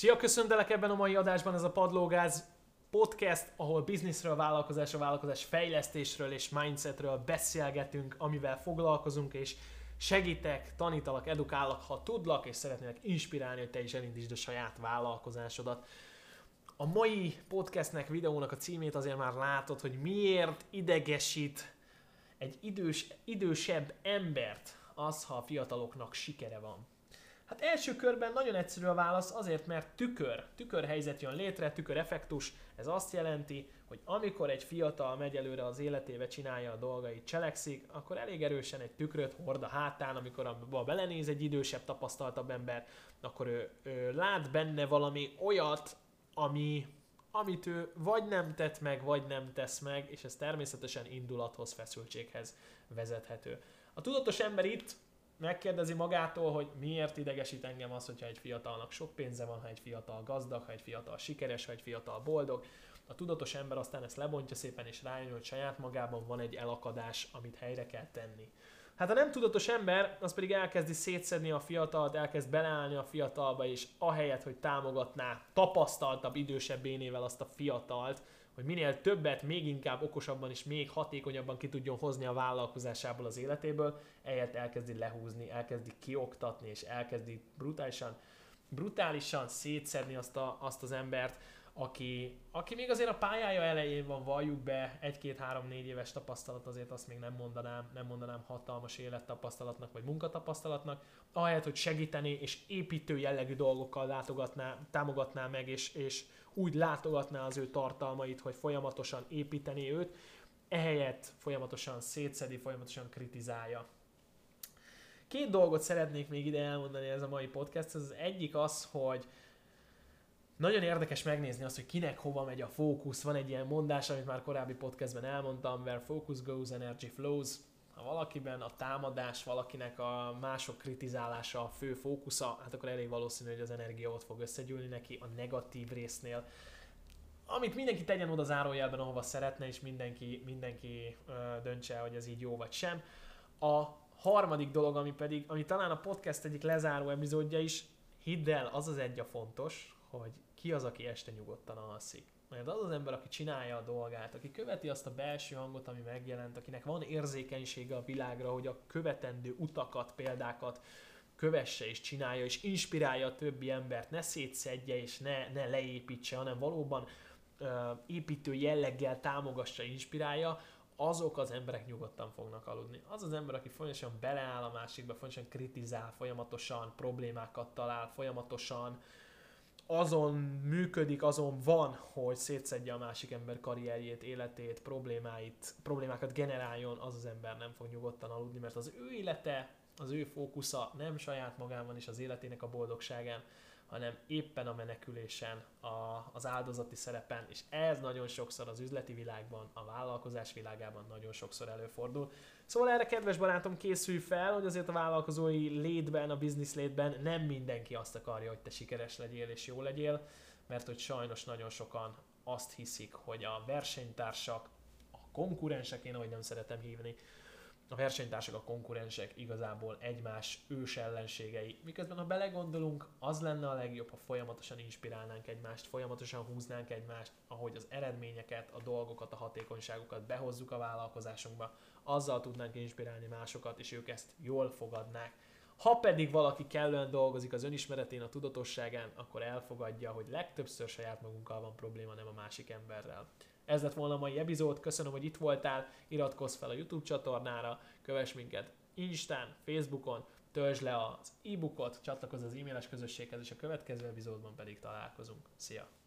Szia, köszöntelek ebben a mai adásban, ez a Padlógáz podcast, ahol bizniszről, vállalkozásról, vállalkozás fejlesztésről és mindsetről beszélgetünk, amivel foglalkozunk, és segítek, tanítalak, edukálok, ha tudlak, és szeretnélek inspirálni, hogy te is elindítsd a saját vállalkozásodat. A mai podcastnek, videónak a címét azért már látod, hogy miért idegesít egy idős, idősebb embert az, ha a fiataloknak sikere van. Hát első körben nagyon egyszerű a válasz, azért mert tükör, tükörhelyzet jön létre, tüköreffektus, ez azt jelenti, hogy amikor egy fiatal megy előre az életébe, csinálja a dolgait, cselekszik, akkor elég erősen egy tükröt hord a hátán, amikor abba belenéz egy idősebb, tapasztaltabb ember, akkor ő, ő lát benne valami olyat, ami, amit ő vagy nem tett meg, vagy nem tesz meg, és ez természetesen indulathoz, feszültséghez vezethető. A tudatos ember itt megkérdezi magától, hogy miért idegesít engem az, hogyha egy fiatalnak sok pénze van, ha egy fiatal gazdag, ha egy fiatal sikeres, ha egy fiatal boldog. A tudatos ember aztán ezt lebontja szépen, és rájön, hogy saját magában van egy elakadás, amit helyre kell tenni. Hát a nem tudatos ember, az pedig elkezdi szétszedni a fiatalt, elkezd beleállni a fiatalba, és ahelyett, hogy támogatná tapasztaltabb, idősebb énével azt a fiatalt, hogy minél többet, még inkább okosabban és még hatékonyabban ki tudjon hozni a vállalkozásából az életéből, ehelyett elkezdi lehúzni, elkezdi kioktatni, és elkezdi brutálisan, brutálisan szétszedni azt, a, azt az embert, aki, aki még azért a pályája elején van, valljuk be, egy-két-három-négy éves tapasztalat, azért azt még nem mondanám, nem mondanám hatalmas élettapasztalatnak, vagy munkatapasztalatnak, ahelyett, hogy segíteni és építő jellegű dolgokkal látogatná, támogatná meg, és, és úgy látogatná az ő tartalmait, hogy folyamatosan építeni őt, ehelyett folyamatosan szétszedi, folyamatosan kritizálja. Két dolgot szeretnék még ide elmondani ez a mai podcast. Az egyik az, hogy nagyon érdekes megnézni azt, hogy kinek hova megy a fókusz. Van egy ilyen mondás, amit már korábbi podcastben elmondtam, where focus goes, energy flows. Ha valakiben a támadás, valakinek a mások kritizálása a fő fókusza, hát akkor elég valószínű, hogy az energia ott fog összegyűlni neki a negatív résznél. Amit mindenki tegyen oda zárójelben, ahova szeretne, és mindenki, mindenki ö, döntse, hogy ez így jó vagy sem. A harmadik dolog, ami pedig, ami talán a podcast egyik lezáró epizódja is, hidd el, az az egy a fontos, hogy ki az, aki este nyugodtan alszik. Mert az az ember, aki csinálja a dolgát, aki követi azt a belső hangot, ami megjelent, akinek van érzékenysége a világra, hogy a követendő utakat, példákat kövesse és csinálja, és inspirálja a többi embert, ne szétszedje és ne, ne leépítse, hanem valóban uh, építő jelleggel támogassa, inspirálja, azok az emberek nyugodtan fognak aludni. Az az ember, aki folyamatosan beleáll a másikba, folyamatosan kritizál, folyamatosan problémákat talál, folyamatosan azon működik, azon van, hogy szétszedje a másik ember karrierjét, életét, problémáit, problémákat generáljon, az az ember nem fog nyugodtan aludni, mert az ő élete, az ő fókusza nem saját magában is az életének a boldogságán, hanem éppen a menekülésen, a, az áldozati szerepen, és ez nagyon sokszor az üzleti világban, a vállalkozás világában nagyon sokszor előfordul. Szóval erre, kedves barátom, készülj fel, hogy azért a vállalkozói létben, a biznisz létben nem mindenki azt akarja, hogy te sikeres legyél és jó legyél, mert hogy sajnos nagyon sokan azt hiszik, hogy a versenytársak, a konkurensek, én ahogy nem szeretem hívni, a versenytársak, a konkurensek igazából egymás ős ellenségei. Miközben, ha belegondolunk, az lenne a legjobb, ha folyamatosan inspirálnánk egymást, folyamatosan húznánk egymást, ahogy az eredményeket, a dolgokat, a hatékonyságokat behozzuk a vállalkozásunkba, azzal tudnánk inspirálni másokat, és ők ezt jól fogadnák. Ha pedig valaki kellően dolgozik az önismeretén, a tudatosságán, akkor elfogadja, hogy legtöbbször saját magunkkal van probléma, nem a másik emberrel. Ez lett volna a mai epizód, köszönöm, hogy itt voltál, iratkozz fel a YouTube csatornára, kövess minket Instán, Facebookon, töltsd le az e-bookot, csatlakozz az e-mailes közösséghez, és a következő epizódban pedig találkozunk. Szia!